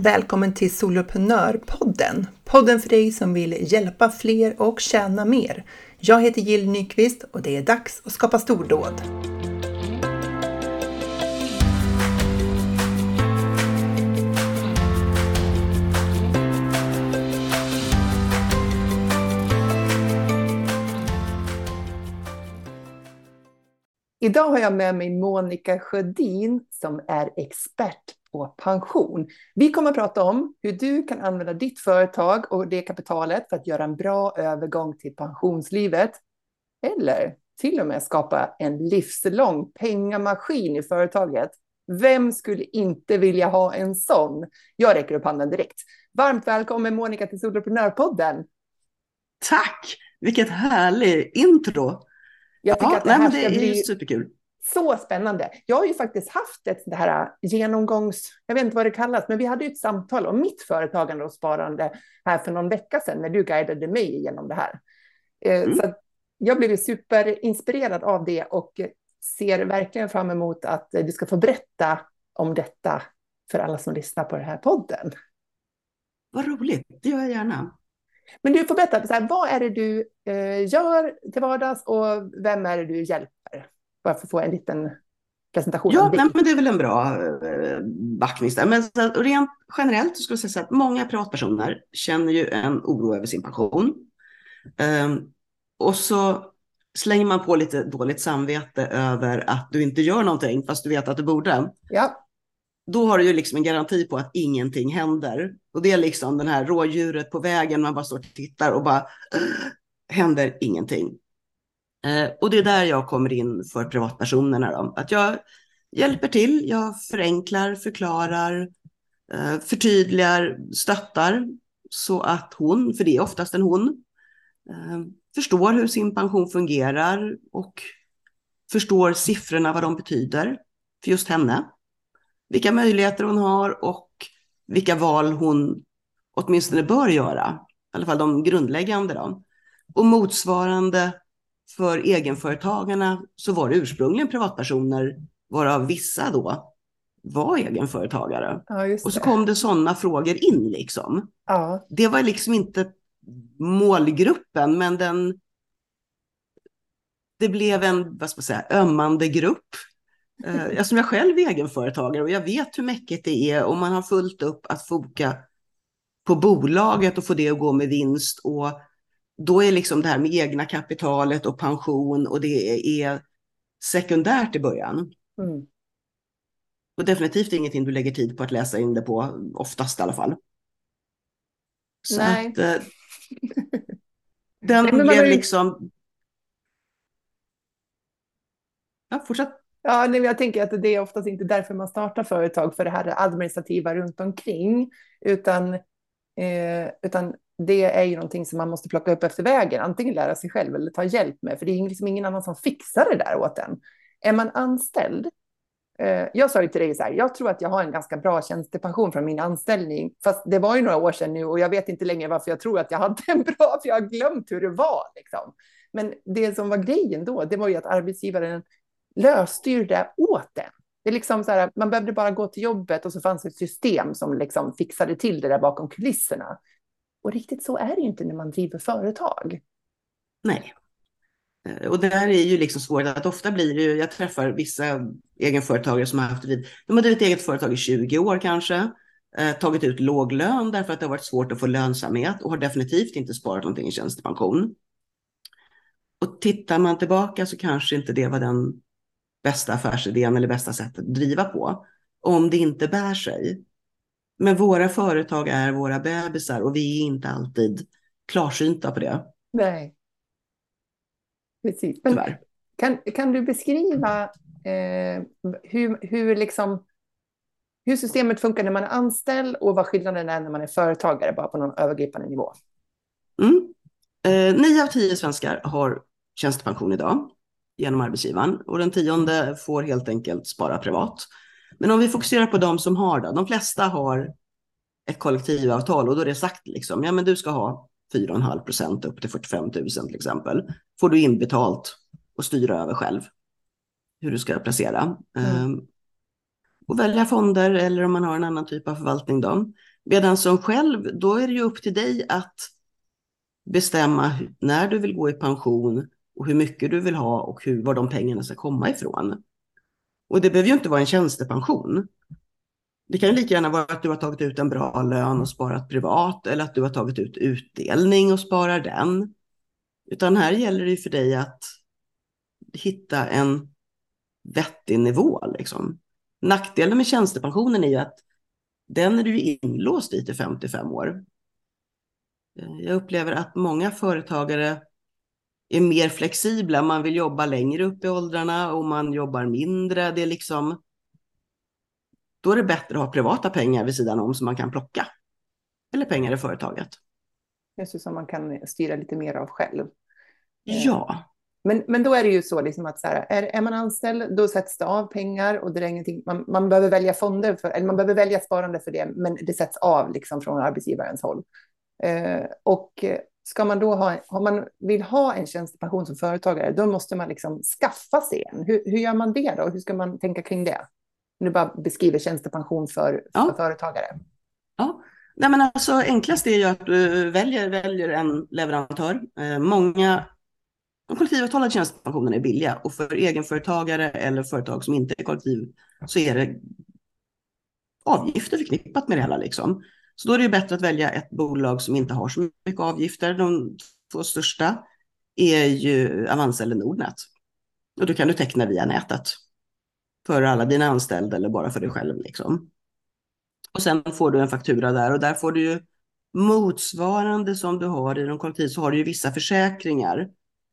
Välkommen till Soloprenörpodden! Podden för dig som vill hjälpa fler och tjäna mer. Jag heter Jill Nyqvist och det är dags att skapa stordåd. Idag har jag med mig Monica Sjödin som är expert på pension. Vi kommer att prata om hur du kan använda ditt företag och det kapitalet för att göra en bra övergång till pensionslivet. Eller till och med skapa en livslång pengamaskin i företaget. Vem skulle inte vilja ha en sån? Jag räcker upp handen direkt. Varmt välkommen Monica till Soloprenörpodden. Tack! Vilket härligt intro. Jag tycker ja, att det här nej, men det ska är bli superkul. Så spännande. Jag har ju faktiskt haft ett det här genomgångs, jag vet inte vad det kallas, men vi hade ju ett samtal om mitt företagande och sparande här för någon vecka sedan när du guidade mig igenom det här. Eh, Mm. Så jag blev superinspirerad av det och ser verkligen fram emot att du ska få berätta om detta för alla som lyssnar på den här podden. Vad roligt, det gör jag gärna. Men du får berätta, så här, vad är det du eh, gör till vardags och vem är det du hjälper? Bara för att få en liten presentation Ja, nej, men det är väl en bra eh, backning. Men rent generellt så skulle jag säga att många privatpersoner känner ju en oro över sin pension. Ehm, och så slänger man på lite dåligt samvete över att du inte gör någonting fast du vet att du borde. Ja, Då har du ju liksom en garanti på att ingenting händer. Och det är liksom den här rådjuret på vägen, man bara står och tittar och bara händer ingenting. Eh, och det är där jag kommer in för privatpersonerna. Då. Att jag hjälper till, jag förenklar, förklarar, eh, förtydligar, stöttar så att hon, för det är oftast en hon, eh, förstår hur sin pension fungerar och förstår siffrorna, vad de betyder för just henne. Vilka möjligheter hon har och vilka val hon åtminstone bör göra. I alla fall de grundläggande. Då. Och motsvarande för egenföretagarna så var det ursprungligen privatpersoner varav vissa då var egenföretagare. ja Och så kom det sådana frågor in liksom. Ja, Det var liksom inte målgruppen, men den det blev en, vad ska man säga, ömmande grupp. Eh, Eftersom jag själv är egenföretagare och jag vet hur mäckigt det är om man har fullt upp att foka på bolaget och få det att gå med vinst. Och då är liksom det här med egna kapitalet och pension och det är sekundärt i början. mm. Och definitivt ingenting du lägger tid på att läsa in det på, oftast i alla fall. Så Nej. att eh, den Nej, blev ju- liksom... Ja, fortsätt. Ja, nej, jag tänker att det är oftast inte därför man startar företag, för det här administrativa runt omkring, utan, eh, utan det är ju någonting som man måste plocka upp efter vägen, antingen lära sig själv eller ta hjälp med, för det är liksom ingen annan som fixar det där åt en. Är man anställd, eh, jag sa ju till dig så här, jag tror att jag har en ganska bra tjänstepension från min anställning, fast det var ju några år sedan nu och jag vet inte längre varför jag tror att jag hade en bra, för jag har glömt hur det var. Liksom. Men det som var grejen då, det var ju att arbetsgivaren löste det åt en. Det är liksom så här, man behövde bara gå till jobbet och så fanns ett system som liksom fixade till det där bakom kulisserna. Och riktigt så är det ju inte när man driver företag. Nej. Eh, och det där är ju liksom svårt att ofta blir det ju, jag träffar vissa egenföretagare som har haft det, de har drivit eget företag i 20 år kanske, eh, tagit ut låg lön därför att det har varit svårt att få lönsamhet och har definitivt inte sparat någonting i tjänstepension. Och tittar man tillbaka så kanske inte det var den bästa affärsidén eller bästa sättet att driva på, om det inte bär sig. Men våra företag är våra bebisar och vi är inte alltid klarsynta på det, Nej. Precis. Tyvärr. kan, kan du beskriva eh, hur, hur, liksom, hur systemet funkar när man är anställd och vad skillnaden är när man är företagare, bara på någon övergripande nivå? Mm. Eh, nio av tio svenskar har tjänstepension idag genom arbetsgivaren och den tionde får helt enkelt spara privat. Men om vi fokuserar på de som har det, de flesta har ett kollektivavtal och då är det sagt liksom, ja men du ska ha 4,5 procent upp till 45 000 till exempel. Får du inbetalt och styra över själv hur du ska placera. Mm. Eh, och välja fonder eller om man har en annan typ av förvaltning. Då. Medan som själv, då är det ju upp till dig att bestämma när du vill gå i pension och hur mycket du vill ha och hur, var de pengarna ska komma ifrån. Och det behöver ju inte vara en tjänstepension. Det kan lika gärna vara att du har tagit ut en bra lön och sparat privat eller att du har tagit ut utdelning och sparar den. Utan här gäller det för dig att hitta en vettig nivå. Liksom. Nackdelen med tjänstepensionen är ju att den är du inlåst i till 55 år. Jag upplever att många företagare är mer flexibla. Man vill jobba längre upp i åldrarna och man jobbar mindre. Det är liksom, då är det bättre att ha privata pengar vid sidan om som man kan plocka. Eller pengar i företaget. Just som man kan styra lite mer av själv. Ja. Men, men då är det ju så liksom att så här, är, är man anställd, då sätts det av pengar och det är ingenting, man, man behöver välja fonder, för, eller man behöver välja sparande för det, men det sätts av liksom från arbetsgivarens håll. Eh, och ska man då ha, om man vill ha en tjänstepension som företagare, då måste man liksom skaffa sig en. Hur, hur gör man det då? Hur ska man tänka kring det? Nu bara beskriver tjänstepension för, för ja. företagare. Ja, Nej, men alltså, enklast är ju att du väljer, väljer en leverantör. Eh, många de kollektivavtalade tjänstepensionerna är billiga och för egenföretagare eller företag som inte är kollektiv så är det avgifter förknippat med det hela. Liksom. Så då är det bättre att välja ett bolag som inte har så mycket avgifter. De två största är ju Avanza eller Nordnet. Och då kan du teckna via nätet. För alla dina anställda eller bara för dig själv. Liksom. Och sen får du en faktura där och där får du ju motsvarande som du har i de kollektiv så har du ju vissa försäkringar.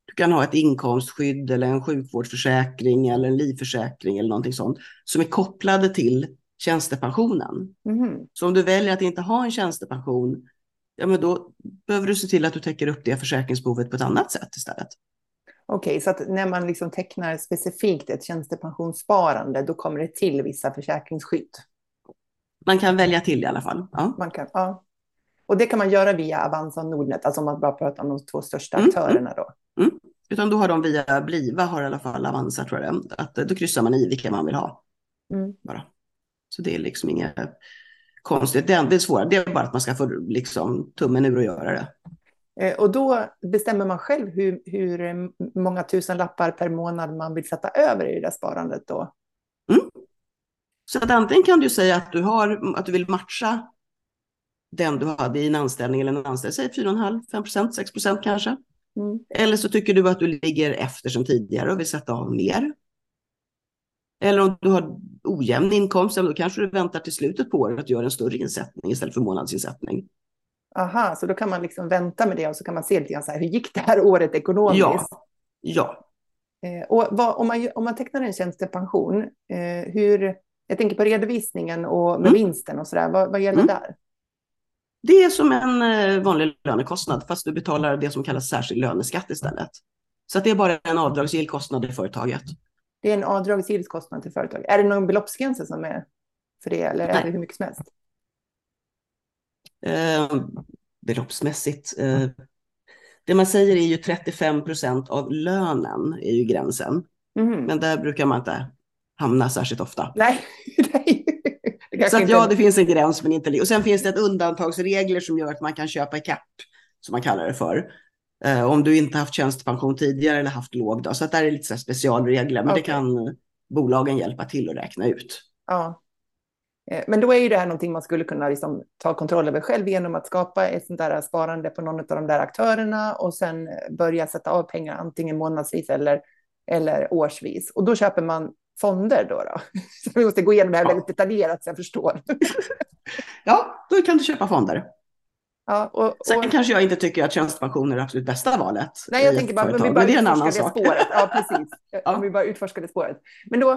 Du kan ha ett inkomstskydd eller en sjukvårdsförsäkring eller en livförsäkring eller någonting sånt som är kopplade till tjänstepensionen. Mm. Så om du väljer att inte ha en tjänstepension, ja men då behöver du se till att du täcker upp det försäkringsbehovet på ett annat sätt istället. Okej, okay, så att när man liksom tecknar specifikt ett tjänstepensionssparande, då kommer det till vissa försäkringsskydd? Man kan välja till i alla fall. Ja. Man kan, ja. Och det kan man göra via Avanza och Nordnet, alltså om man bara pratar om de två största mm, mm. aktörerna då? Mm. Utan då har de via Bliva, har i alla fall Avanza tror jag det att Då kryssar man i vilka man vill ha. Mm. Bara. Så det är liksom inget konstigt. Det är svåra, det är bara att man ska få liksom, tummen ur och göra det. Eh, och då bestämmer man själv hur, hur många tusen lappar per månad man vill sätta över i det där sparandet då? Mm. Så att antingen kan du säga att du, har, att du vill matcha den du hade i en anställning eller en anställning, säg 4,5, 5% 6% kanske. Mm. Eller så tycker du att du ligger efter som tidigare och vill sätta av mer. Eller om du har ojämn inkomst, då kanske du väntar till slutet på året och gör en större insättning istället för månadsinsättning. Aha, så då kan man liksom vänta med det och så kan man se lite grann så här, hur gick det här året ekonomiskt? Ja. ja. Eh, och vad, om, man, om man tecknar en tjänstepension, eh, hur, jag tänker på redovisningen och med mm. vinsten och så där, vad, vad gäller mm. där? Det är som en eh, vanlig lönekostnad, fast du betalar det som kallas särskild löneskatt istället. Så det är bara en avdragsgill kostnad i företaget. Det är en avdragsgill kostnad till företaget. Är det någon beloppsgräns som är för det, eller Nej. är det hur mycket som helst? Eh, beloppsmässigt. Eh, det man säger är ju 35 procent av lönen är ju gränsen. Mm. Men där brukar man inte hamna särskilt ofta. Nej, nej. Så att, ja, det finns en gräns, men inte... Och sen finns det ett undantagsregler som gör att man kan köpa kapp, som man kallar det för. Eh, om du inte haft tjänstepension tidigare eller haft låg. Då. Så att där är lite specialregler, men okay. det kan bolagen hjälpa till att räkna ut. Ja. Eh, men då är ju det här någonting man skulle kunna liksom ta kontroll över själv genom att skapa ett sånt där sparande på någon av de där aktörerna och sen börja sätta av pengar antingen månadsvis eller, eller årsvis. Och då köper man fonder då? då? Så vi måste gå igenom det här väldigt detaljerat så jag förstår. ja, då kan du köpa fonder. Ja, och, och... Sen kanske jag inte tycker att tjänstepension är det absolut bästa valet. Nej, jag tänker bara, vi bara men det är en annan sak. Spåret. Ja, precis. ja. Om vi bara utforskar det spåret. Men då,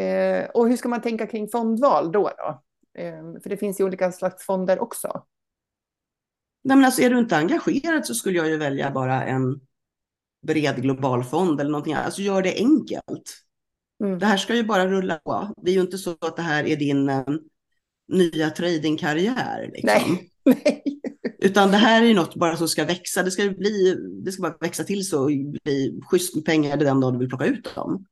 eh, och hur ska man tänka kring fondval då? då? Eh, för det finns ju olika slags fonder också. Nej, men alltså, är du inte engagerad så skulle jag ju välja bara en bred global fond eller någonting. Alltså gör det enkelt. Mm. Det här ska ju bara rulla på. Det är ju inte så att det här är din uh, nya tradingkarriär. Liksom. Nej. Nej. Utan det här är ju något bara som ska växa. Det ska, bli, det ska bara växa till så och bli schysst med pengar den dag du vill plocka ut dem.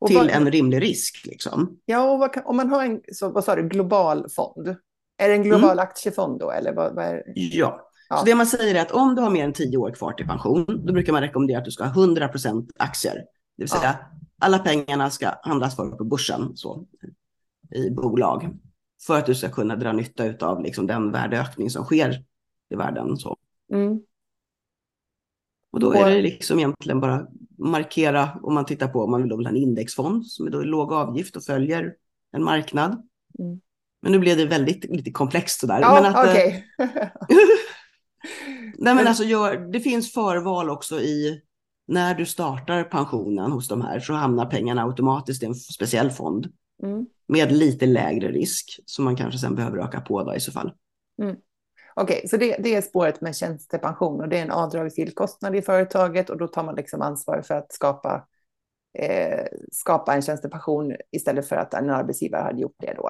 Och till vad- en rimlig risk. Liksom. Ja, och vad om man har en, så, vad sa du, global fond? Är det en global Mm. aktiefond då, eller vad, vad är Ja. Ja. Så det man säger är att om du har mer än tio år kvar till pension, då brukar man rekommendera att du ska ha 100% aktier. Det vill säga alla pengarna ska handlas för på börsen så, i bolag. För att du ska kunna dra nytta av liksom, den värdeökning som sker i världen. Så. Mm. Och då är det liksom egentligen bara markera om man tittar på om man vill ha en indexfond som är då låg avgift och följer en marknad. Mm. Men nu blev det väldigt lite komplext sådär. Ja, men att, eh. Nej, Men- alltså gör, det finns förval också i när du startar pensionen hos de här så hamnar pengarna automatiskt i en speciell fond Mm. med lite lägre risk som man kanske sen behöver öka på då i så fall. Okej, så det, det är spåret med tjänstepension och det är en avdragsgill kostnad i företaget och då tar man liksom ansvar för att skapa, eh, skapa en tjänstepension istället för att en arbetsgivare hade gjort det då.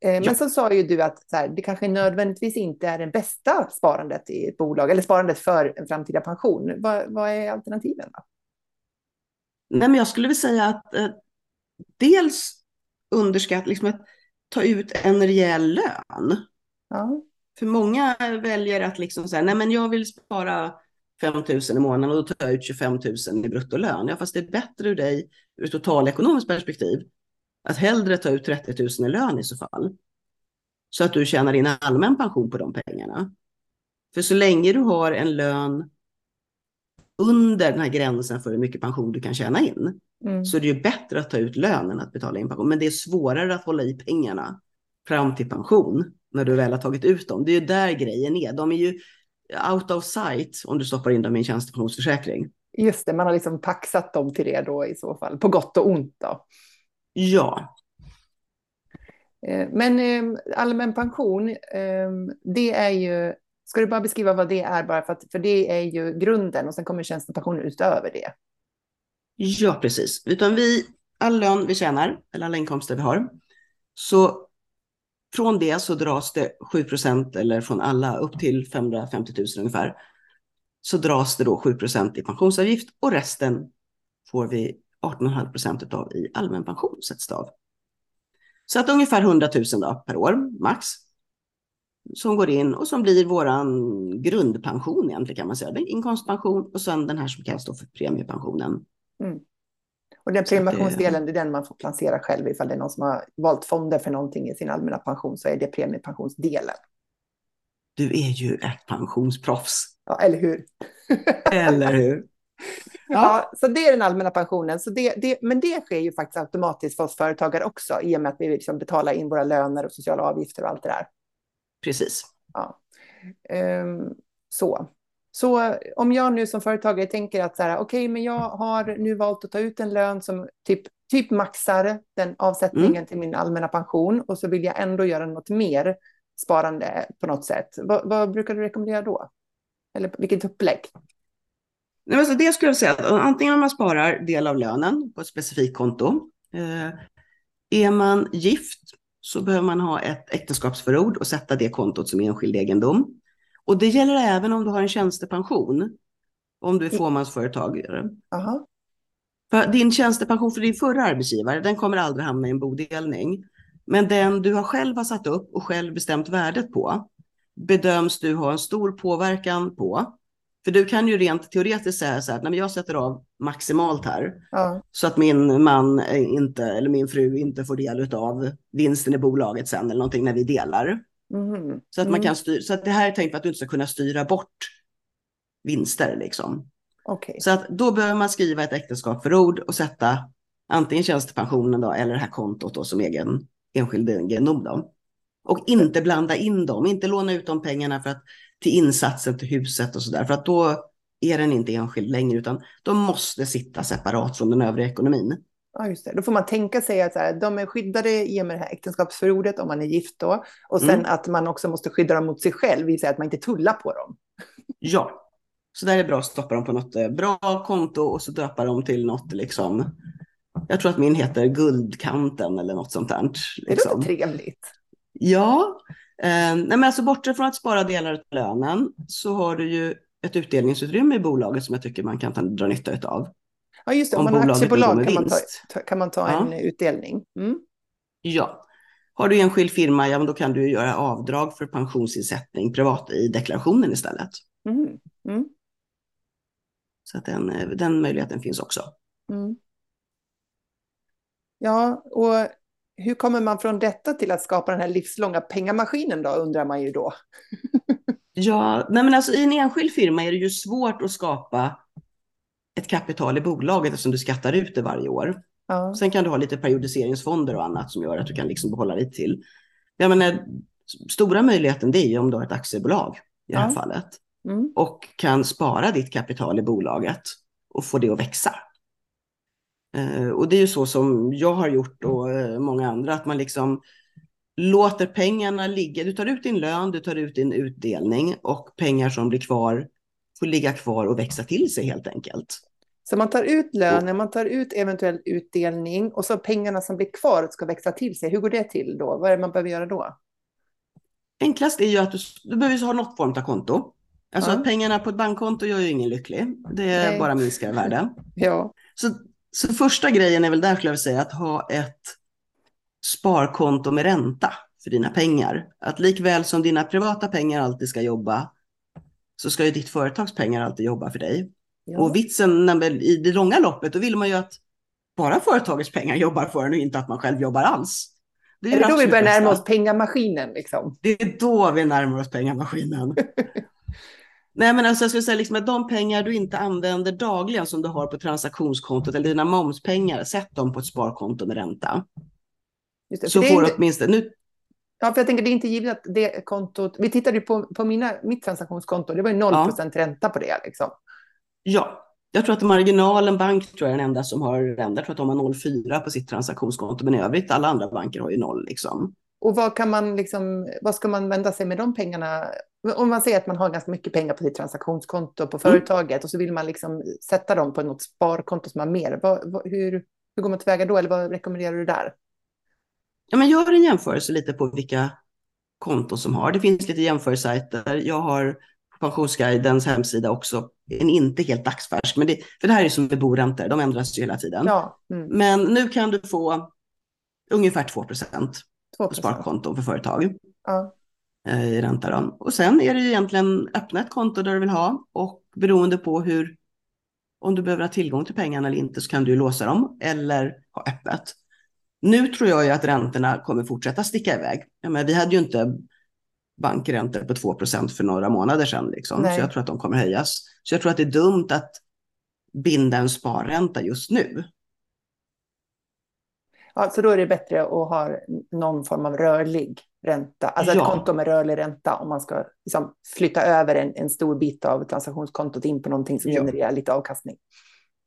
Eh, men Ja. så sa ju du att här, det kanske nödvändigtvis inte är det bästa sparandet i ett bolag eller sparandet för en framtida pension. Vad, vad är alternativen? Då? Nej, men jag skulle vilja säga att eh, dels underskatta, liksom att ta ut en rejäl lön. Ja. För många väljer att liksom säga, nej men jag vill spara 5 000 i månaden och då tar jag ut 25 000 i bruttolön. Ja, fast det är bättre ur dig ur totalekonomiskt perspektiv att hellre ta ut 30 000 i lön i så fall. Så att du tjänar in allmän pension på de pengarna. För så länge du har en lön under den här gränsen för hur mycket pension du kan tjäna in Mm. så är det ju bättre att ta ut lön än att betala in pension. Men det är svårare att hålla i pengarna fram till pension när du väl har tagit ut dem. Det är ju där grejen är. De är ju out of sight om du stoppar in dem i en tjänstepensionsförsäkring. Just det, man har liksom paxat dem till det då i så fall, på gott och ont då. Ja, Eh, Men eh, allmän pension, eh, det är ju, ska du bara beskriva vad det är bara för att, för det är ju grunden och sen kommer tjänstepension utöver det. ja precis. Utan vi, all lön vi tjänar, eller alla inkomster vi har, så från det så dras det 7 procent, eller från alla upp till 550 000 ungefär, så dras det då 7 procent i pensionsavgift och resten får vi 18,5 procent av i allmän pension sätts det av. Så att ungefär 100 000 då, per år, max, som går in och som blir våran grundpension egentligen kan man säga. Det är inkomstpension och sen den här som kallas då för premiepensionen. Och den premiepensionsdelen, det är den man får placera själv ifall det är någon som har valt fonder för någonting i sin allmänna pension så är det premiepensionsdelen. Du är ju ett pensionsproffs, Ja, eller hur? eller hur? Ja. så det är den allmänna pensionen. Så det, det, men det sker ju faktiskt automatiskt för oss företagare också i och med att vi liksom betalar in våra löner och sociala avgifter och allt det där. Precis. Ja. Ehm, så. så om jag nu som företagare tänker att så här, okej, men jag har nu valt att ta ut en lön som typ, typ maxar den avsättningen till min allmänna pension och så vill jag ändå göra något mer sparande på något sätt. Vad, vad brukar du rekommendera då? Eller vilket upplägg? Nej, men så det skulle jag säga, att antingen om man sparar del av lönen på ett specifikt konto. Eh, är man gift så behöver man ha ett äktenskapsförord och sätta det kontot som enskild egendom. Och det gäller även om du har en tjänstepension, om du är fåmansföretagare. Aha. För din tjänstepension för din förra arbetsgivare, den kommer aldrig hamna i en bodelning. Men den du har själv har satt upp och själv bestämt värdet på, bedöms du ha en stor påverkan på. För du kan ju rent teoretiskt säga så här, att "Nej, men jag sätter av maximalt här, Ja. så att min man eh, inte, eller min fru inte får del av vinsten i bolaget sen eller någonting när vi delar. Mhm. Så att man Mm. kan styra, så att det här är tänkt för att du inte ska kunna styra bort vinster liksom. Okej. Så att då behöver man skriva ett äktenskapsförord och sätta antingen tjänstepensionen då, eller det här kontot då, som egen enskild egendom. Då. Och inte blanda in dem, inte låna ut de pengarna för att, till insatsen till huset och sådär. För att då är den inte enskild längre, utan de måste sitta separat från den övriga ekonomin. Ja, just det. Då får man tänka sig att så här, de är skyddade i och med det här äktenskapsförordet om man är gift då. Och sen Mm. att man också måste skydda dem mot sig själv, vill säga att man inte tullar på dem. Ja, så där är det bra att stoppa dem på något eh, bra konto och så döpa dem till något liksom. Jag tror att min heter Guldkanten eller något sånt där. Det Liksom. låter trevligt. Ja, eh, nej men alltså bortsett från att spara delar av lönen så har du ju ett utdelningsutrymme i bolaget som jag tycker man kan ta, dra nytta av. Ja, just det. Om, Om man har aktiebolag kan man ta- kan man ta Ja. en utdelning. Mm. Ja. Har du enskild firma, ja men då kan du göra avdrag för pensionsinsättning privat i deklarationen istället. Mm. Mm. Så att den, eh, den möjligheten finns också. Mm. Ja, och hur kommer man från detta till att skapa den här livslånga pengamaskinen då, undrar man ju då. Ja, nej men alltså i en enskild firma är det ju svårt att skapa ett kapital i bolaget eftersom du skattar ut det varje år. Ja. Sen kan du ha lite periodiseringsfonder och annat som gör att du kan liksom behålla lite till. Jag menar, stora möjligheten det är ju om du har ett aktiebolag i det här Ja. fallet Mm. och kan spara ditt kapital i bolaget och få det att växa. Eh, och det är ju så som jag har gjort och många andra, att man liksom låter pengarna ligga. Du tar ut din lön, du tar ut din utdelning och pengar som blir kvar får ligga kvar och växa till sig helt enkelt. Så man tar ut lönen, man tar ut eventuell utdelning och så pengarna som blir kvar ska växa till sig. Hur går det till då? Vad är det man behöver göra då? Enklast är ju att du, du behöver ha något form av konto. Alltså Ja. att pengarna på ett bankkonto gör ju ingen lycklig. Det Nej. bara minskar värde. Ja, Så, så första grejen är väl där skulle jag säga att ha ett sparkonto med ränta för dina pengar. Att likväl som dina privata pengar alltid ska jobba så ska ju ditt företags pengar alltid jobba för dig. ja. Och vitsen när, i det långa loppet, då vill man ju att bara företagets pengar jobbar för en och inte att man själv jobbar alls. är ju är det då vi börjar närma oss pengamaskinen liksom? Det är då vi närmar oss pengamaskinen. Nej men alltså jag skulle säga liksom att de pengar du inte använder dagligen som du har på transaktionskontot eller dina momspengar, sätt dem på ett sparkonto med ränta. Det, Så får du åtminstone, nu, ja, för jag tänker det är inte givet att det kontot, vi tittade ju på, på mina, mitt transaktionskonto, det var ju 0 Ja. ränta på det liksom. ja, jag tror att marginalen bank tror jag är den enda som har ränta, jag tror att de har 0,4 på sitt transaktionskonto, men i övrigt alla andra banker har ju noll liksom. Och vad kan man liksom, vad ska man vända sig med de pengarna? Om man säger att man har ganska mycket pengar på sitt transaktionskonto på företaget och så vill man liksom sätta dem på något sparkonto som har mer. Vad, vad, hur, hur går man tillväga då? Eller vad rekommenderar du där? Ja, men gör en jämförelse lite på vilka konton som har. Det finns lite jämförelsesajter. Jag har Pensionsguidens hemsida också en inte helt dagsfärsk, men det, för det här är som med boräntor, de ändras ju hela tiden. Ja, mm, Men nu kan du få ungefär 2 procent 2 på sparkonton för företag Ja, eh, i ränta. Då. Och sen är det ju egentligen öppna ett konto där du vill ha och beroende på hur, om du behöver ha tillgång till pengarna eller inte så kan du låsa dem eller ha öppet. Nu tror jag ju att räntorna kommer fortsätta sticka iväg. Ja, men vi hade ju inte bankräntor på 2% för några månader sedan. Liksom. Så jag tror att de kommer höjas. Så jag tror att det är dumt att binda en sparränta just nu. ja, så då är det bättre att ha någon form av rörlig ränta, alltså Ja. ett konto med rörlig ränta om man ska liksom flytta över en, en stor bit av transaktionskontot in på någonting som Ja. genererar lite avkastning.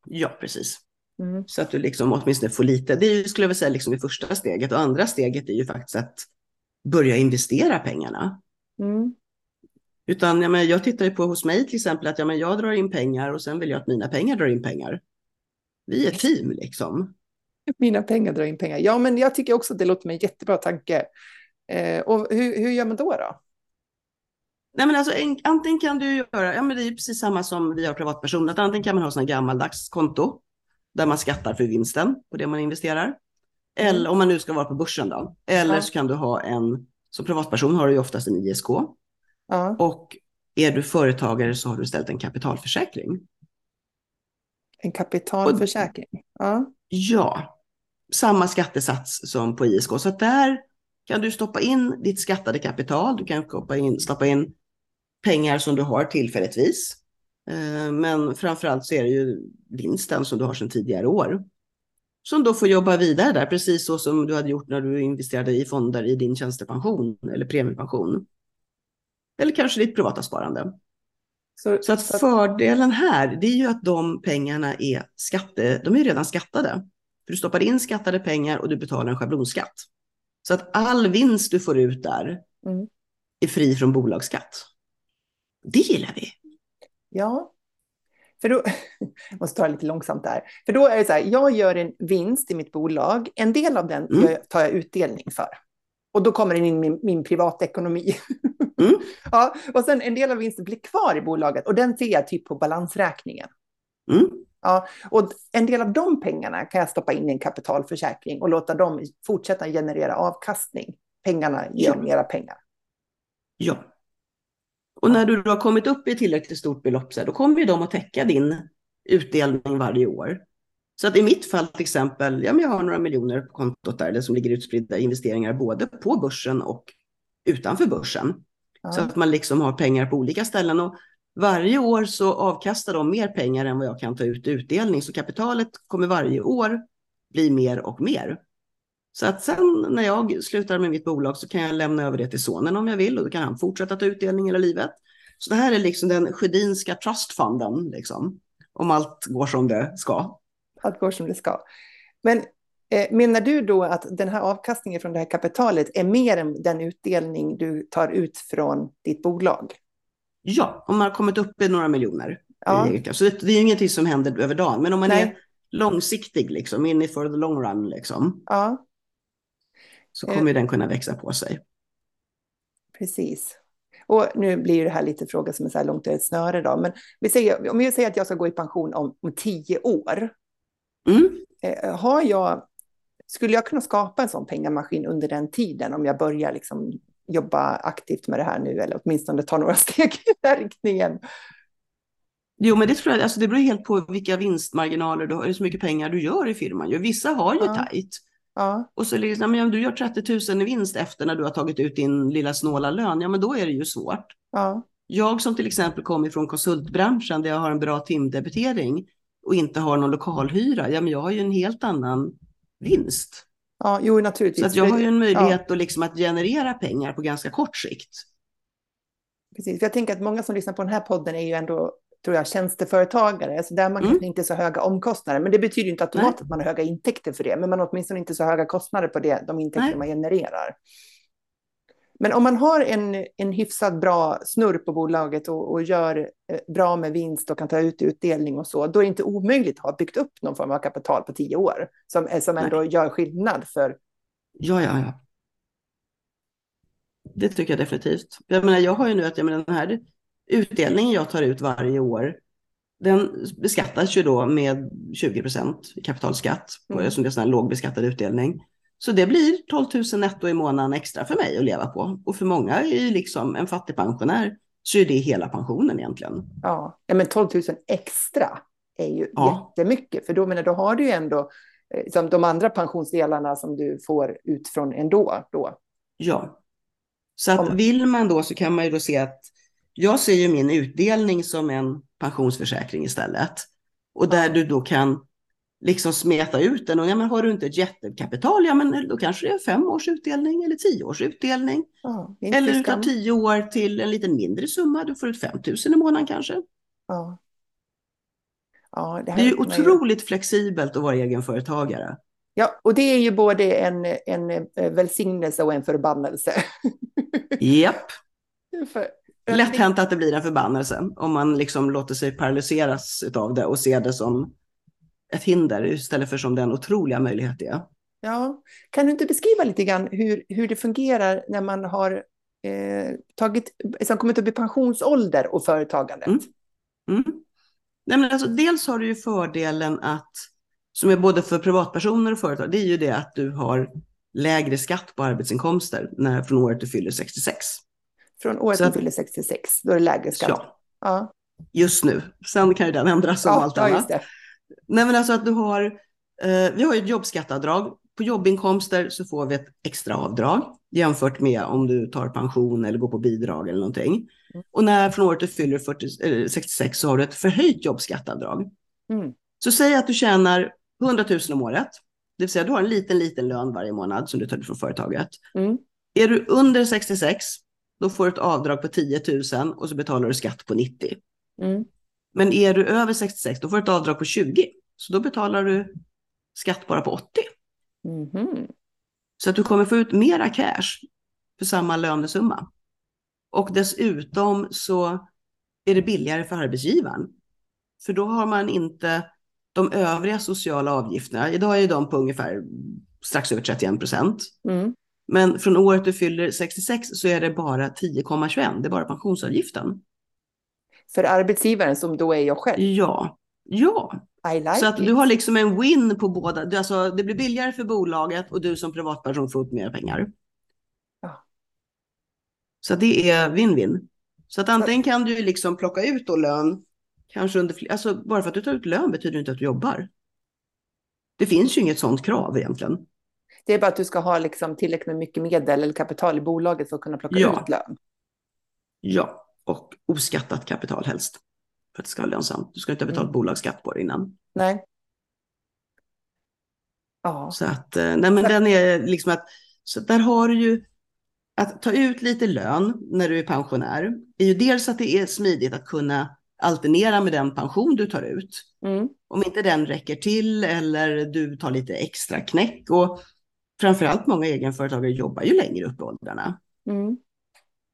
Ja, precis. Mm. Så att du liksom åtminstone får lite. Det är ju, skulle jag vilja säga, liksom i första steget. Och andra steget är ju faktiskt att börja investera pengarna. Mm. Utan ja, men jag tittar ju på hos mig till exempel att ja, men jag drar in pengar och sen vill jag att mina pengar drar in pengar. Vi är ett team liksom. Mina pengar drar in pengar. Ja, men jag tycker också att det låter som en jättebra tanke. Eh, och hur, hur gör man då? då? Nej, men alltså, en, antingen kan du göra, ja men det är precis samma som vi har privatpersoner, att antingen kan man ha sådana gammaldags konto där man skattar för vinsten på det man investerar. Eller om man nu ska vara på börsen då. Eller Ja. så kan du ha en, som privatperson har du ju oftast en ISK. Ja, Och är du företagare så har du istället en kapitalförsäkring. en kapitalförsäkring. Ja, Ja, samma skattesats som på ISK. Så att där kan du stoppa in ditt skattade kapital. Du kan stoppa in, stoppa in pengar som du har tillfälligtvis. Eh, Men framförallt så är det ju vinsten som du har sedan tidigare år. Som då får jobba vidare där, precis så som du hade gjort när du investerade i fonder i din tjänstepension eller premiepension. Eller kanske ditt privata sparande. så, Så att fördelen här, det är ju att de pengarna är skatte, de är redan skattade. För du stoppar in skattade pengar och du betalar en schablonskatt. Så att all vinst du får ut där Mm. är fri från bolagsskatt. Det gillar vi. Ja, för då, jag måste ta det lite långsamt där. För då är det så här, jag gör en vinst i mitt bolag. En del av den Mm. tar jag utdelning för. Och då kommer den in i min, min privatekonomi. Mm. ja, och sen en del av vinsten blir kvar i bolaget och den ser jag typ på balansräkningen. Mm. Ja, och en del av de pengarna kan jag stoppa in i en kapitalförsäkring och låta dem fortsätta generera avkastning. Pengarna ger Ja. mera pengar. Ja. Och när du då har kommit upp i tillräckligt stort belopp, så här, då kommer ju de att täcka din utdelning varje år. Så att i mitt fall till exempel, ja, men jag har några miljoner på kontot där, eller som ligger utspridda i investeringar både på börsen och utanför börsen. Ja. Så att man liksom har pengar på olika ställen. Och varje år så avkastar de mer pengar än vad jag kan ta ut i utdelning. Så kapitalet kommer varje år bli mer och mer. Så att sen när jag slutar med mitt bolag så kan jag lämna över det till sonen om jag vill och då kan han fortsätta ta utdelning hela livet. Så det här är liksom den Sjödinska trustfonden, liksom, om allt går som det ska. Allt går som det ska. Men eh, menar du då att den här avkastningen från det här kapitalet är mer än den utdelning du tar ut från ditt bolag? Ja, om man har kommit upp i några miljoner. Ja. i- Så det, det är ingenting som händer över dagen, men om man Nej. är långsiktig, liksom, in it for the long run, liksom, Ja, så Eh. kommer ju den kunna växa på sig. precis. Och nu blir det här lite fråga som är så här långt ett snöre då, men vi säger, om jag säger att jag ska gå i pension om, om tio år, Mm. eh, har jag, skulle jag kunna skapa en sån pengamaskin under den tiden om jag börjar liksom jobba aktivt med det här nu eller åtminstone ta några steg i den riktningen? Jo, men det tror jag, alltså det beror helt på vilka vinstmarginaler du har, hur mycket pengar du gör i firman. Vissa har ju Ja. tajt. Ja, Och så liksom, ja, men du gör 30 000 i vinst efter när du har tagit ut din lilla snåla lön, ja men då är det ju svårt. ja, Jag som till exempel kommer från konsultbranschen där jag har en bra timdebitering och inte har någon lokalhyra, ja men jag har ju en helt annan vinst. ja, jo naturligtvis. Så att jag har ju en Ja. möjlighet att, liksom att generera pengar på ganska kort sikt. Precis, för jag tänker att många som lyssnar på den här podden är ju ändå, tror jag, tjänsteföretagare, så där har man Mm. kanske inte så höga omkostnader. Men det betyder inte automatiskt Nej. att man har höga intäkter för det, men man har åtminstone inte så höga kostnader på det, de intäkter Nej. man genererar. Men om man har en, en hyfsat bra snurr på bolaget och, och gör eh, bra med vinst och kan ta ut utdelning och så, då är det inte omöjligt att ha byggt upp någon form av kapital på tio år som, eh, som ändå gör skillnad för... Ja, ja, ja. Det tycker jag definitivt. Jag menar, jag har ju nu att jag menar, den här utdelningen jag tar ut varje år, den beskattas ju då med 20 procent kapitalskatt, på, Mm. som det är sån här lågbeskattad utdelning. Så det blir 12 000 netto i månaden extra för mig att leva på. Och för många är ju liksom en fattigpensionär så är det hela pensionen egentligen. Ja, ja men 12 000 extra är ju Ja. jättemycket, för då, menar, då har du ju ändå eh, som de andra pensionsdelarna som du får ut från ändå. Då. Ja. Så att Om- vill man då så kan man ju då se att jag ser ju min utdelning som en pensionsförsäkring istället. Och där du då kan liksom smeta ut den. Och ja, men har du inte ett jättekapital, ja men då kanske det är fem års utdelning eller tio års utdelning. Ja, Eller du tar tio år till en lite mindre summa, du får ut 5 000 i månaden kanske. Ja. Ja, det, Det är ju otroligt flexibelt att vara egenföretagare. Ja, och det är ju både en, en eh, välsignelse och en förbannelse. Japp, för, lätt hänt att det blir en förbannelse om man liksom låter sig paralyseras av det och ser det som ett hinder istället för som den otroliga möjlighet det är. Ja, kan du inte beskriva lite grann hur, hur det fungerar när man har eh, tagit, liksom kommit upp i pensionsålder och företagandet? Mm. Mm. Nej, men alltså, dels har du ju fördelen att, som är både för privatpersoner och företag, det är ju det att du har lägre skatt på arbetsinkomster när, från året du fyller 66. Från året du fyller 66, då är det lägre skatt. Ja, Ja, just nu. Sen kan ju den ändras som ja, allt ja annat. det. Nej, men alltså att du har, eh, vi har ju ett jobbskatteavdrag. På jobbinkomster så får vi ett extra avdrag jämfört med om du tar pension eller går på bidrag eller någonting. Mm. Och när från året du fyller 40, eller 66 så har du ett förhöjt jobbskatteavdrag. Mm. Så säg att du tjänar 100 000 om året, det vill säga du har en liten, liten lön varje månad som du tar från företaget. Mm. Är du under 66, då får du ett avdrag på 10 000 och så betalar du skatt på 90. Mm. Men är du över 66, då får du ett avdrag på 20. Så då betalar du skatt bara på 80. Mhm. Så att du kommer få ut mera cash för samma lönesumma. Och dessutom så är det billigare för arbetsgivaren. För då har man inte de övriga sociala avgifterna. Idag är de på ungefär strax över 31 procent. Mm. Men från året du fyller 66 så är det bara 10,21. Det är bara pensionsavgiften. För arbetsgivaren som då är jag själv. Ja, Ja, like så att it. du har liksom en win på båda. Du, alltså, det blir billigare för bolaget och du som privatperson får ut mer pengar. Ja. Så det är win-win. Så att antingen kan du liksom plocka ut då lön, kanske under, alltså bara för att du tar ut lön betyder inte att du jobbar. Det finns ju inget sådant krav egentligen. Det är bara att du ska ha liksom tillräckligt med mycket medel eller kapital i bolaget för att kunna plocka Ja. ut lön. Ja, och oskattat kapital helst. För att det ska vara lönsamt. Du ska inte ha betalat Mm. bolagsskatt på det innan. Nej. Ja, Så att, eh, nej men den är liksom att, så där har du ju, att ta ut lite lön när du är pensionär, är ju dels att det är smidigt att kunna alternera med den pension du tar ut. mm. Om inte den räcker till eller du tar lite extra knäck och framförallt många egenföretagare jobbar ju längre upp i åldrarna. Mm.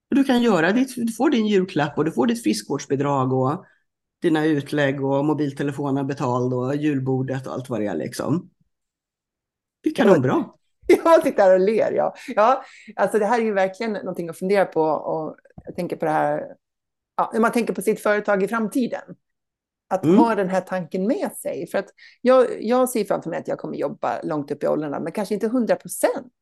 Och Du kan göra ditt, du får din julklapp och du får ditt friskvårdsbidrag och dina utlägg och mobiltelefonen betald och julbordet och allt vad det är liksom. Det är kanonbra. Jag sitter här och ler. Ja. Ja, alltså det här är ju verkligen någonting att fundera på. Och jag tänker på det här, ja, när man tänker på sitt företag i framtiden. Att Mm. ha den här tanken med sig. För att jag, jag ser framför mig att jag kommer jobba långt upp i åldrarna, men kanske inte 100 procent.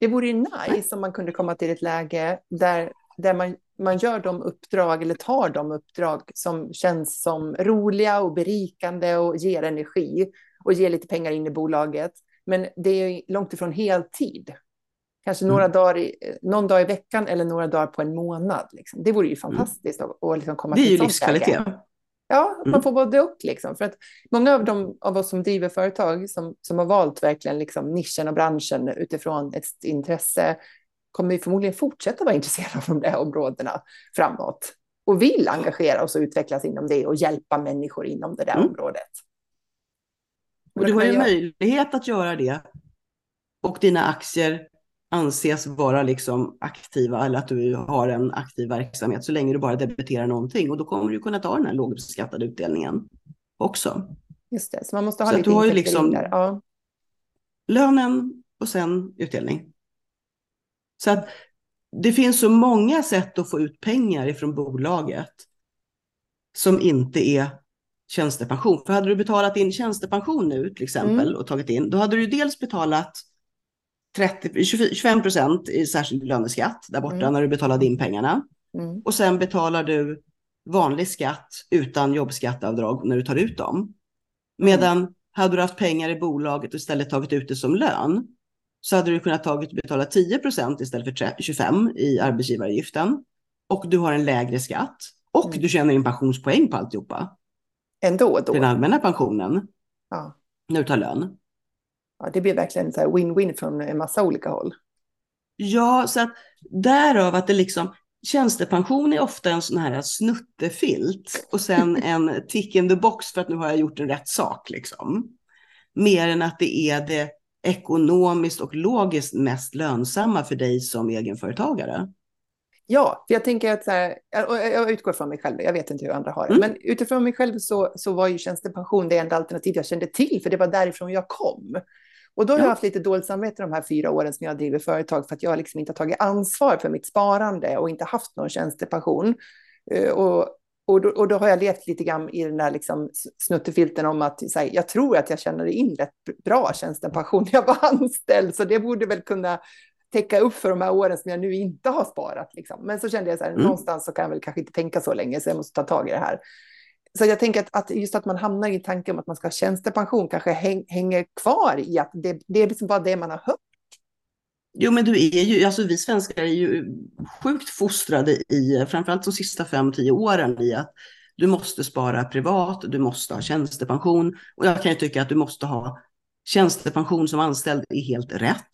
Det vore ju nice om man kunde komma till ett läge där, där man, man gör de uppdrag eller tar de uppdrag som känns som roliga och berikande och ger energi och ger lite pengar in i bolaget. Men det är långt ifrån heltid. Kanske Mm. några dagar i, någon dag i veckan eller några dagar på en månad. Liksom. Det vore ju fantastiskt att, att liksom komma Det är till ju ett sånt läge. Ja, man Mm. får både och. Liksom. För att många av, de, av oss som driver företag som, som har valt verkligen liksom nischen och branschen utifrån ett intresse kommer ju förmodligen fortsätta vara intresserade av de där områdena framåt. Och vill engagera oss och utvecklas inom det och hjälpa människor inom det där Mm. området. Och du har ju möjlighet att göra det. Och dina aktier anses vara liksom aktiva eller att du har en aktiv verksamhet så länge du bara debiterar någonting. Och då kommer du kunna ta den här lågbeskattade utdelningen också. Just det, så man måste ha Så lite du har ju liksom- där. Ja. Lönen och sen utdelning. Så att det finns så många sätt att få ut pengar ifrån bolaget som inte är tjänstepension. För hade du betalat in tjänstepension nu till exempel Mm. och tagit in, då hade du dels betalat 30, 25 procent i särskild löneskatt där borta Mm. när du betalade in pengarna. Mm. Och sen betalar du vanlig skatt utan jobbskatteavdrag när du tar ut dem. Medan hade du haft pengar i bolaget och istället tagit ut det som lön så hade du kunnat tagit, betala 10 procent istället för tre- 25 i arbetsgivaravgiften. Och du har en lägre skatt. Och Mm. du tjänar in pensionspoäng på alltihopa. Ändå då. Den allmänna pensionen Ja. när du tar lön. Ja, det blir verkligen så win-win från en massa olika håll. Ja, så att därav att det liksom tjänstepension är ofta en sån här snuttefilt och sen en tick in the box för att nu har jag gjort en rätt sak liksom. Mer än att det är det ekonomiskt och logiskt mest lönsamma för dig som egenföretagare. Ja, för jag tänker att så här, jag utgår från mig själv, jag vet inte hur andra har det, Mm. men utifrån mig själv så, så var ju tjänstepension det enda alternativ jag kände till, för det var därifrån jag kom. Och då har jag Ja. haft lite dåligt samvete de här fyra åren som jag driver företag för att jag liksom inte har tagit ansvar för mitt sparande och inte haft någon tjänstepension. Eh, Och, och, då, och då har jag levt lite grann i den där liksom snuttefilten om att här, jag tror att jag tjänade in rätt bra tjänstepension när jag var anställd, så det borde väl kunna täcka upp för de här åren som jag nu inte har sparat. Liksom. Men så kände jag så här, Mm. någonstans så kan jag väl kanske inte tänka så länge, så jag måste ta tag i det här. Så jag tänker att, att just att man hamnar i tanken om att man ska ha tjänstepension kanske häng, hänger kvar i att det, det är liksom bara det man har hört. Jo, men du är ju, alltså vi svenskar är ju sjukt fostrade i, framförallt de sista fem, tio åren i att du måste spara privat, du måste ha tjänstepension och jag kan ju tycka att du måste ha tjänstepension som anställd är helt rätt.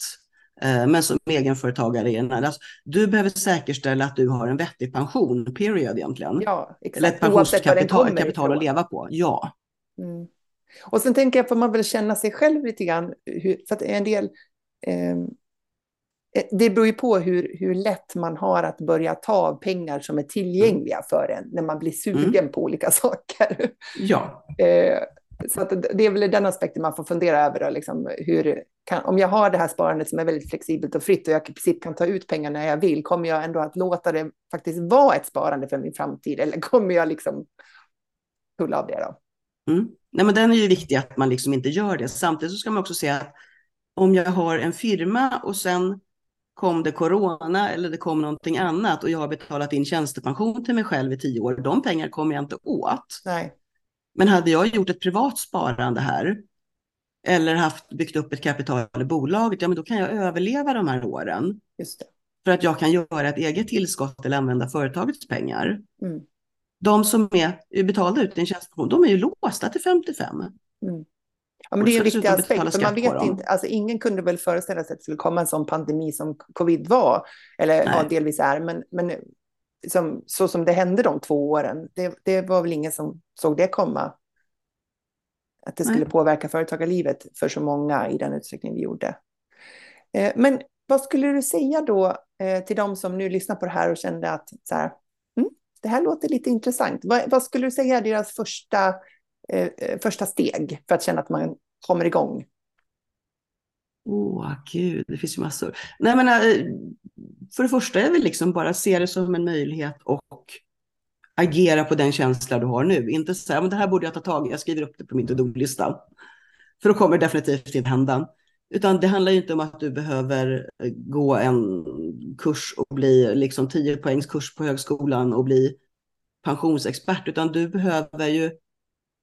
Eh, Men som egenföretagare är det, alltså, du behöver säkerställa att du har en vettig pension, period egentligen. Ja, Eller ett exakt. Var den pensionskapital kapital att leva på. Ja. Mm. Och sen tänker jag, får man väl känna sig själv lite grann, hur, för att en del, ehm, eh, det beror ju på hur, hur lätt man har att börja ta av pengar som är tillgängliga för en när man blir sugen på olika saker. Ja. Eh, så det är väl den aspekten man får fundera över. Då, liksom, hur kan, om jag har det här sparandet som är väldigt flexibelt och fritt och jag i princip kan ta ut pengar när jag vill, kommer jag ändå att låta det faktiskt vara ett sparande för min framtid eller kommer jag liksom pulla av det då? Mm. Nej, men den är ju viktig att man liksom inte gör det. Samtidigt så ska man också säga att om jag har en firma och sen kom det corona eller det kom någonting annat och jag har betalat in tjänstepension till mig själv i tio år, de pengar kommer jag inte åt. Nej. Men hade jag gjort ett privat sparande här eller haft byggt upp ett kapital i bolaget, ja men då kan jag överleva de här åren. Just det. För att jag kan göra ett eget tillskott eller använda företagets pengar. Mm. De som är betalda ut i en tjänstepension, de är ju låsta till 55. Mm. Ja, men det är en viktig aspekt, för man vet inte, alltså ingen kunde väl föreställa sig att det skulle komma en sån pandemi som covid var, eller ja, delvis är, men, men som, så som det hände de två åren, det, det var väl ingen som såg det komma. Att det skulle Nej. påverka företagarlivet för så många i den utsträckning vi gjorde. Eh, men vad skulle du säga då eh, till de som nu lyssnar på det här och kände att så här, mm, det här låter lite intressant. Vad, vad, skulle du säga är deras första, eh, eh första steg för att känna att man kommer igång? Åh, oh, gud, det finns ju massor. Nej, men, eh, för det första är väl liksom bara se det som en möjlighet och agera på den känsla du har nu. Inte säga, men det här borde jag ta tag i, jag skriver upp det på min to-do-lista. För då kommer det definitivt inte hända. Utan det handlar inte om att du behöver eh, gå en kurs och bli liksom 10 poängs kurs på högskolan och bli pensionsexpert, utan du behöver ju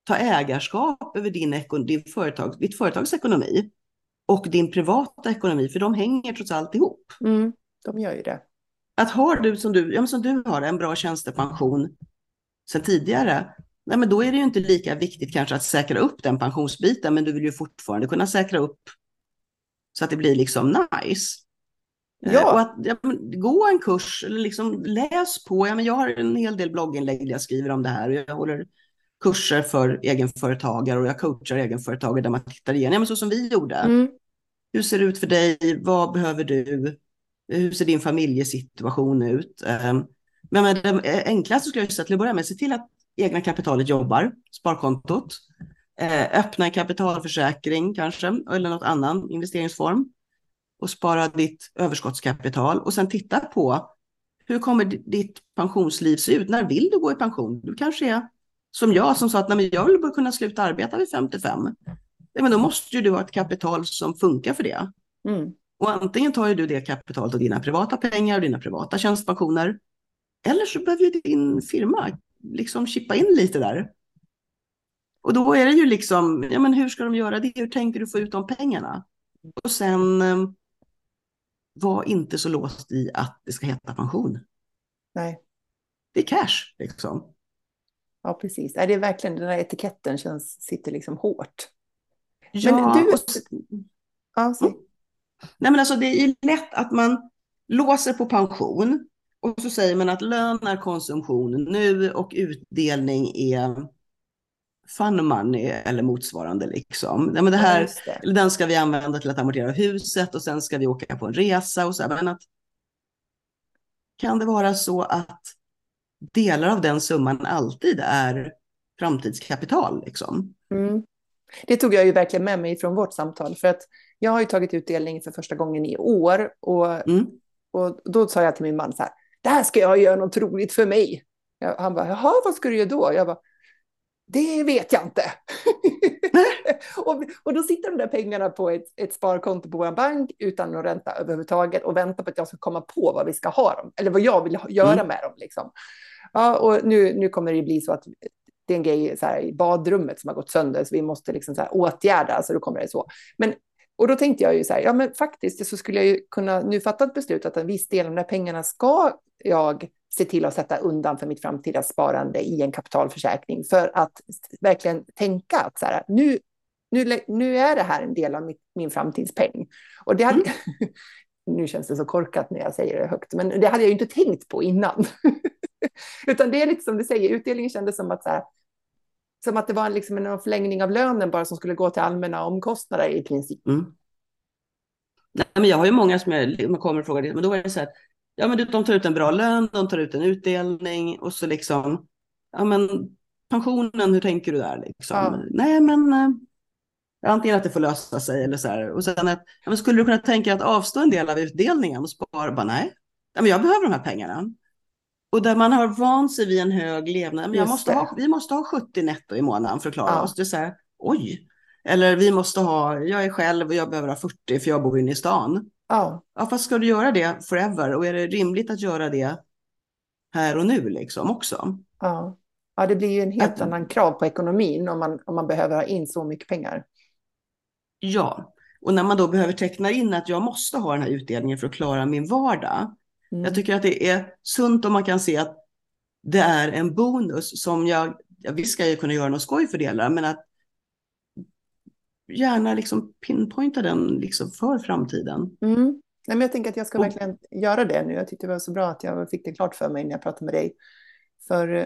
ta ägarskap över din, din företag, ditt företags ekonomi och din privata ekonomi, för de hänger trots allt ihop. Mm, de gör ju det. Att har du som du, ja, som du har en bra tjänstepension sedan tidigare, nej, men då är det ju inte lika viktigt kanske att säkra upp den pensionsbiten, men du vill ju fortfarande kunna säkra upp så att det blir liksom nice. Eh, ja. Och att ja, gå en kurs eller liksom läs på. Ja, men jag har en hel del blogginlägg där jag skriver om det här. Och jag håller kurser för egenföretagare och jag coachar egenföretagare där man tittar igenom, ja, men så som vi gjorde. Mm. Hur ser det ut för dig? Vad behöver du? Hur ser din familjesituation ut? Ehm, men men det enklaste skulle jag säga till att börja med, se till att egna kapitalet jobbar, sparkontot. Ehm, öppna en kapitalförsäkring kanske, eller något annan investeringsform. Och spara ditt överskottskapital och sen titta på hur kommer ditt pensionsliv se ut? När vill du gå i pension? Du kanske är som jag som sa att nej, jag vill kunna sluta arbeta vid 55. Ja, men då måste ju du ha ett kapital som funkar för det. Mm. Och antingen tar du det kapitalet av dina privata pengar och dina privata tjänstepensioner. Eller så behöver ju din firma liksom chippa in lite där. Och då är det ju liksom, ja men hur ska de göra det? Hur tänker du få ut de pengarna? Och sen eh, var inte så låst i att det ska heta pension. Nej. Det är cash liksom. Ja, precis. Det är verkligen den där etiketten känns, sitter liksom hårt. Ja, men du... Och... Ja, mm. Nej, men alltså det är lätt att man låser på pension och så säger man att lön är konsumtion nu och utdelning är fun money eller motsvarande. Liksom. Ja, men det här, ja, det. Den ska vi använda till att amortera huset och sen ska vi åka på en resa. och så. Men att, kan det vara så att delar av den summan alltid är framtidskapital? Liksom? Mm. Det tog jag ju verkligen med mig från vårt samtal. För att jag har ju tagit utdelning för första gången i år. Och, mm. och då sa jag till min man så här, det här ska jag göra något roligt för mig. Jag, han bara, jaha, vad ska du göra då? Jag bara, det vet jag inte. och, och då sitter de där pengarna på ett, ett sparkonto på vår bank utan någon ränta överhuvudtaget och väntar på att jag ska komma på vad vi ska ha dem, eller vad jag vill göra mm. med dem. Liksom. Ja, och nu, nu kommer det bli så att det är en grej så här, i badrummet som har gått sönder, så vi måste liksom så här, åtgärda, så då kommer det så. Men, och då tänkte jag ju så här, ja men faktiskt så skulle jag ju kunna nu fatta ett beslut att en viss del av de där pengarna ska jag se till att sätta undan för mitt framtida sparande i en kapitalförsäkring för att verkligen tänka att så här, nu, nu, nu är det här en del av mitt, min framtidspeng. Och det hade, mm. nu känns det så korkat när jag säger det högt, men det hade jag ju inte tänkt på innan. Utan det är lite som du säger, utdelningen kändes som att, så här, som att det var liksom en förlängning av lönen bara som skulle gå till allmänna omkostnader i princip. Mm. Nej, men jag har ju många som jag, kommer och frågar, men då är det så här, ja men de tar ut en bra lön, de tar ut en utdelning och så liksom, ja men pensionen, hur tänker du där liksom? Ja. Nej men, äh, antingen att det får lösa sig eller så här, och sen att, ja, men skulle du kunna tänka att avstå en del av utdelningen och spara? Bara, nej, ja, men jag behöver de här pengarna. Och där man har vant sig vid en hög levnad. Men jag Just måste det. ha, vi måste ha 70 netto i månaden för att klara Ja. oss. Det är så här, oj. Eller vi måste ha, jag är själv och jag behöver ha 40 för jag bor inne i stan. Ja, Ja, fast ska du göra det forever? Och är det rimligt att göra det här och nu liksom också? ja. ja, det blir ju en helt Att- annan krav på ekonomin om man, om man behöver ha in så mycket pengar. Ja, och när man då behöver teckna in att jag måste ha den här utdelningen för att klara min vardag. Mm. Jag tycker att det är sunt om man kan se att det är en bonus som jag, jag visst ska jag kunna göra något skoj för delar, men att gärna liksom pinpointa den liksom för framtiden. Mm. Nej, men jag tänker att jag ska Och- verkligen göra det nu. Jag tyckte det var så bra att jag fick det klart för mig när jag pratade med dig. För eh,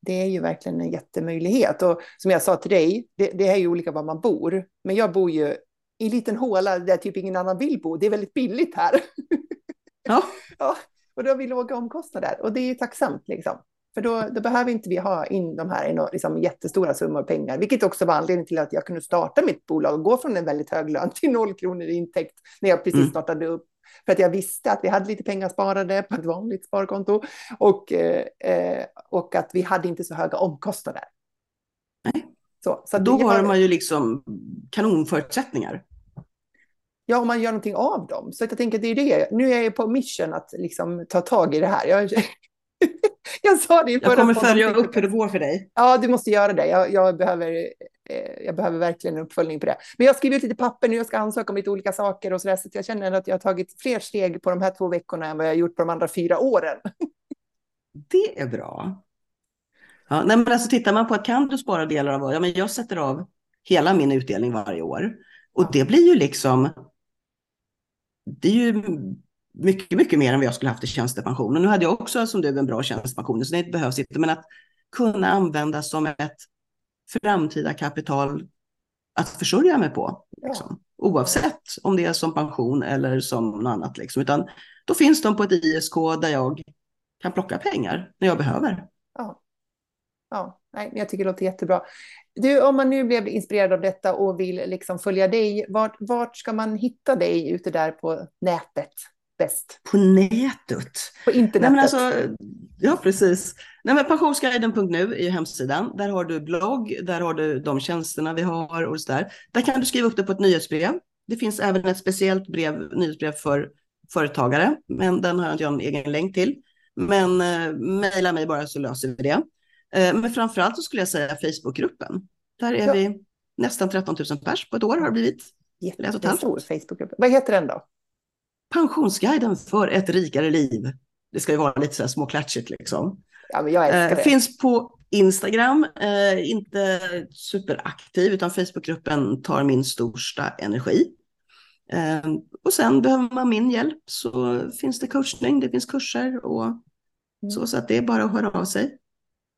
det är ju verkligen en jättemöjlighet. Och som jag sa till dig, det, det är ju olika var man bor. Men jag bor ju i en liten håla där typ ingen annan vill bo. Det är väldigt billigt här. Ja, Ja, och då har vi låga omkostnader. Och det är ju tacksamt liksom. För då, då behöver inte vi ha in de här liksom, jättestora summor pengar, vilket också var anledningen till att jag kunde starta mitt bolag och gå från en väldigt hög lön till noll kronor i intäkt när jag precis Mm. startade upp. För att jag visste att vi hade lite pengar sparade på ett vanligt sparkonto och, eh, och att vi hade inte så höga omkostnader. Nej. Så, så då har man ju liksom kanonförutsättningar. Ja, om man gör någonting av dem. Så jag tänker att det är det. Nu är jag på mission att liksom ta tag i det här. Jag, jag sa det i Jag förra kommer podden. följa upp hur det går för dig. Ja, du måste göra det. Jag, jag, behöver, eh, jag behöver verkligen en uppföljning på det. Men jag har skrivit ut lite papper nu. Jag ska ansöka om lite olika saker och så där. Så jag känner att jag har tagit fler steg på de här två veckorna än vad jag har gjort på de andra fyra åren. Det är bra. Ja, nej, men alltså tittar man på att kan du spara delar av, ja men jag sätter av hela min utdelning varje år. Och det blir ju liksom, det är ju mycket, mycket mer än vad jag skulle haft i tjänstepension. Och nu hade jag också som du en bra tjänstepension, så det behövs inte, men att kunna användas som ett framtida kapital att försörja mig på. Liksom. Oavsett om det är som pension eller som något annat. Liksom. Utan då finns de på ett ISK där jag kan plocka pengar när jag behöver. Ja. Ja, nej, jag tycker det låter jättebra. Du, om man nu blev inspirerad av detta och vill liksom följa dig, vart, vart ska man hitta dig ute där på nätet bäst? På nätet. På internetet? Nej, alltså, ja, precis. Nej, men pensionsguiden.nu är ju hemsidan. Där har du blogg, där har du de tjänsterna vi har och så där. Där kan du skriva upp det på ett nyhetsbrev. Det finns även ett speciellt brev, nyhetsbrev för företagare, men den har inte jag en egen länk till. Men eh, mejla mig bara så löser vi det. Eh, men framförallt så skulle jag säga Facebookgruppen. Där är Ja. vi nästan 13 000 pers på ett år har det blivit. Jättestor Facebookgrupp. Vad heter den då? Pensionsguiden för ett rikare liv. Det ska ju vara lite så här småklatschigt liksom. Ja, men jag älskar Eh, det. finns på Instagram, eh, inte superaktiv utan Facebookgruppen tar min största energi. Och sen behöver man min hjälp så finns det coachning, det finns kurser och Mm. så, så att det är bara att höra av sig.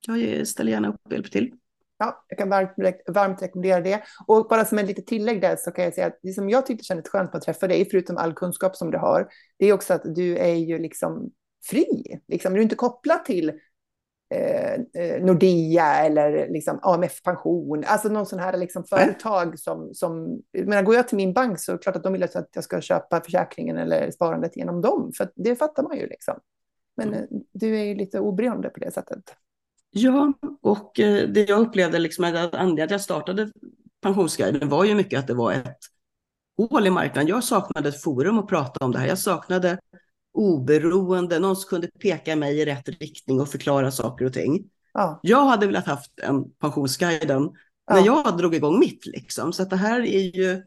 Jag ställer gärna upp och hjälper till. Ja, jag kan varmt, varmt rekommendera det. Och bara som ett litet tillägg där så kan jag säga att det som jag tyckte kändes skönt med att träffa dig, förutom all kunskap som du har, det är också att du är ju liksom fri. Liksom, du är inte kopplad till eh, eh, Nordea eller liksom AMF Pension, alltså någon sån här liksom företag som, som menar, går jag till min bank så är det klart att de vill att jag ska köpa försäkringen eller sparandet genom dem, för det fattar man ju liksom. Men Mm. eh, du är ju lite oberoende på det sättet. Ja, och eh, det jag upplevde liksom att anledningen till att jag startade Pensionsguiden var ju mycket att det var ett hål i marknaden. Jag saknade ett forum att prata om det här. Jag saknade oberoende, någon som kunde peka mig i rätt riktning och förklara saker och ting. Ja, Jag hade velat haft en Pensionsguiden Ja. när jag drog igång mitt. Liksom. Så det här är ju,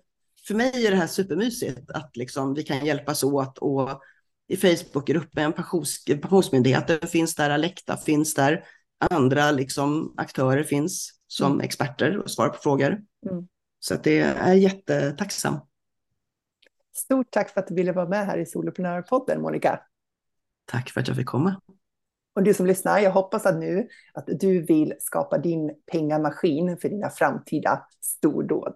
för mig är det här supermysigt att liksom, vi kan hjälpas åt och i Facebookgruppen, pensions, Pensionsmyndigheten finns där, Alekta finns där, andra liksom, aktörer finns som Mm. experter och svarar på frågor. Mm. Så det är jättetacksam. Stort tack för att du ville vara med här i Soloprenörpodden, Monica. Tack för att jag fick komma. Och du som lyssnar, jag hoppas att nu att du vill skapa din pengamaskin för dina framtida stordåd.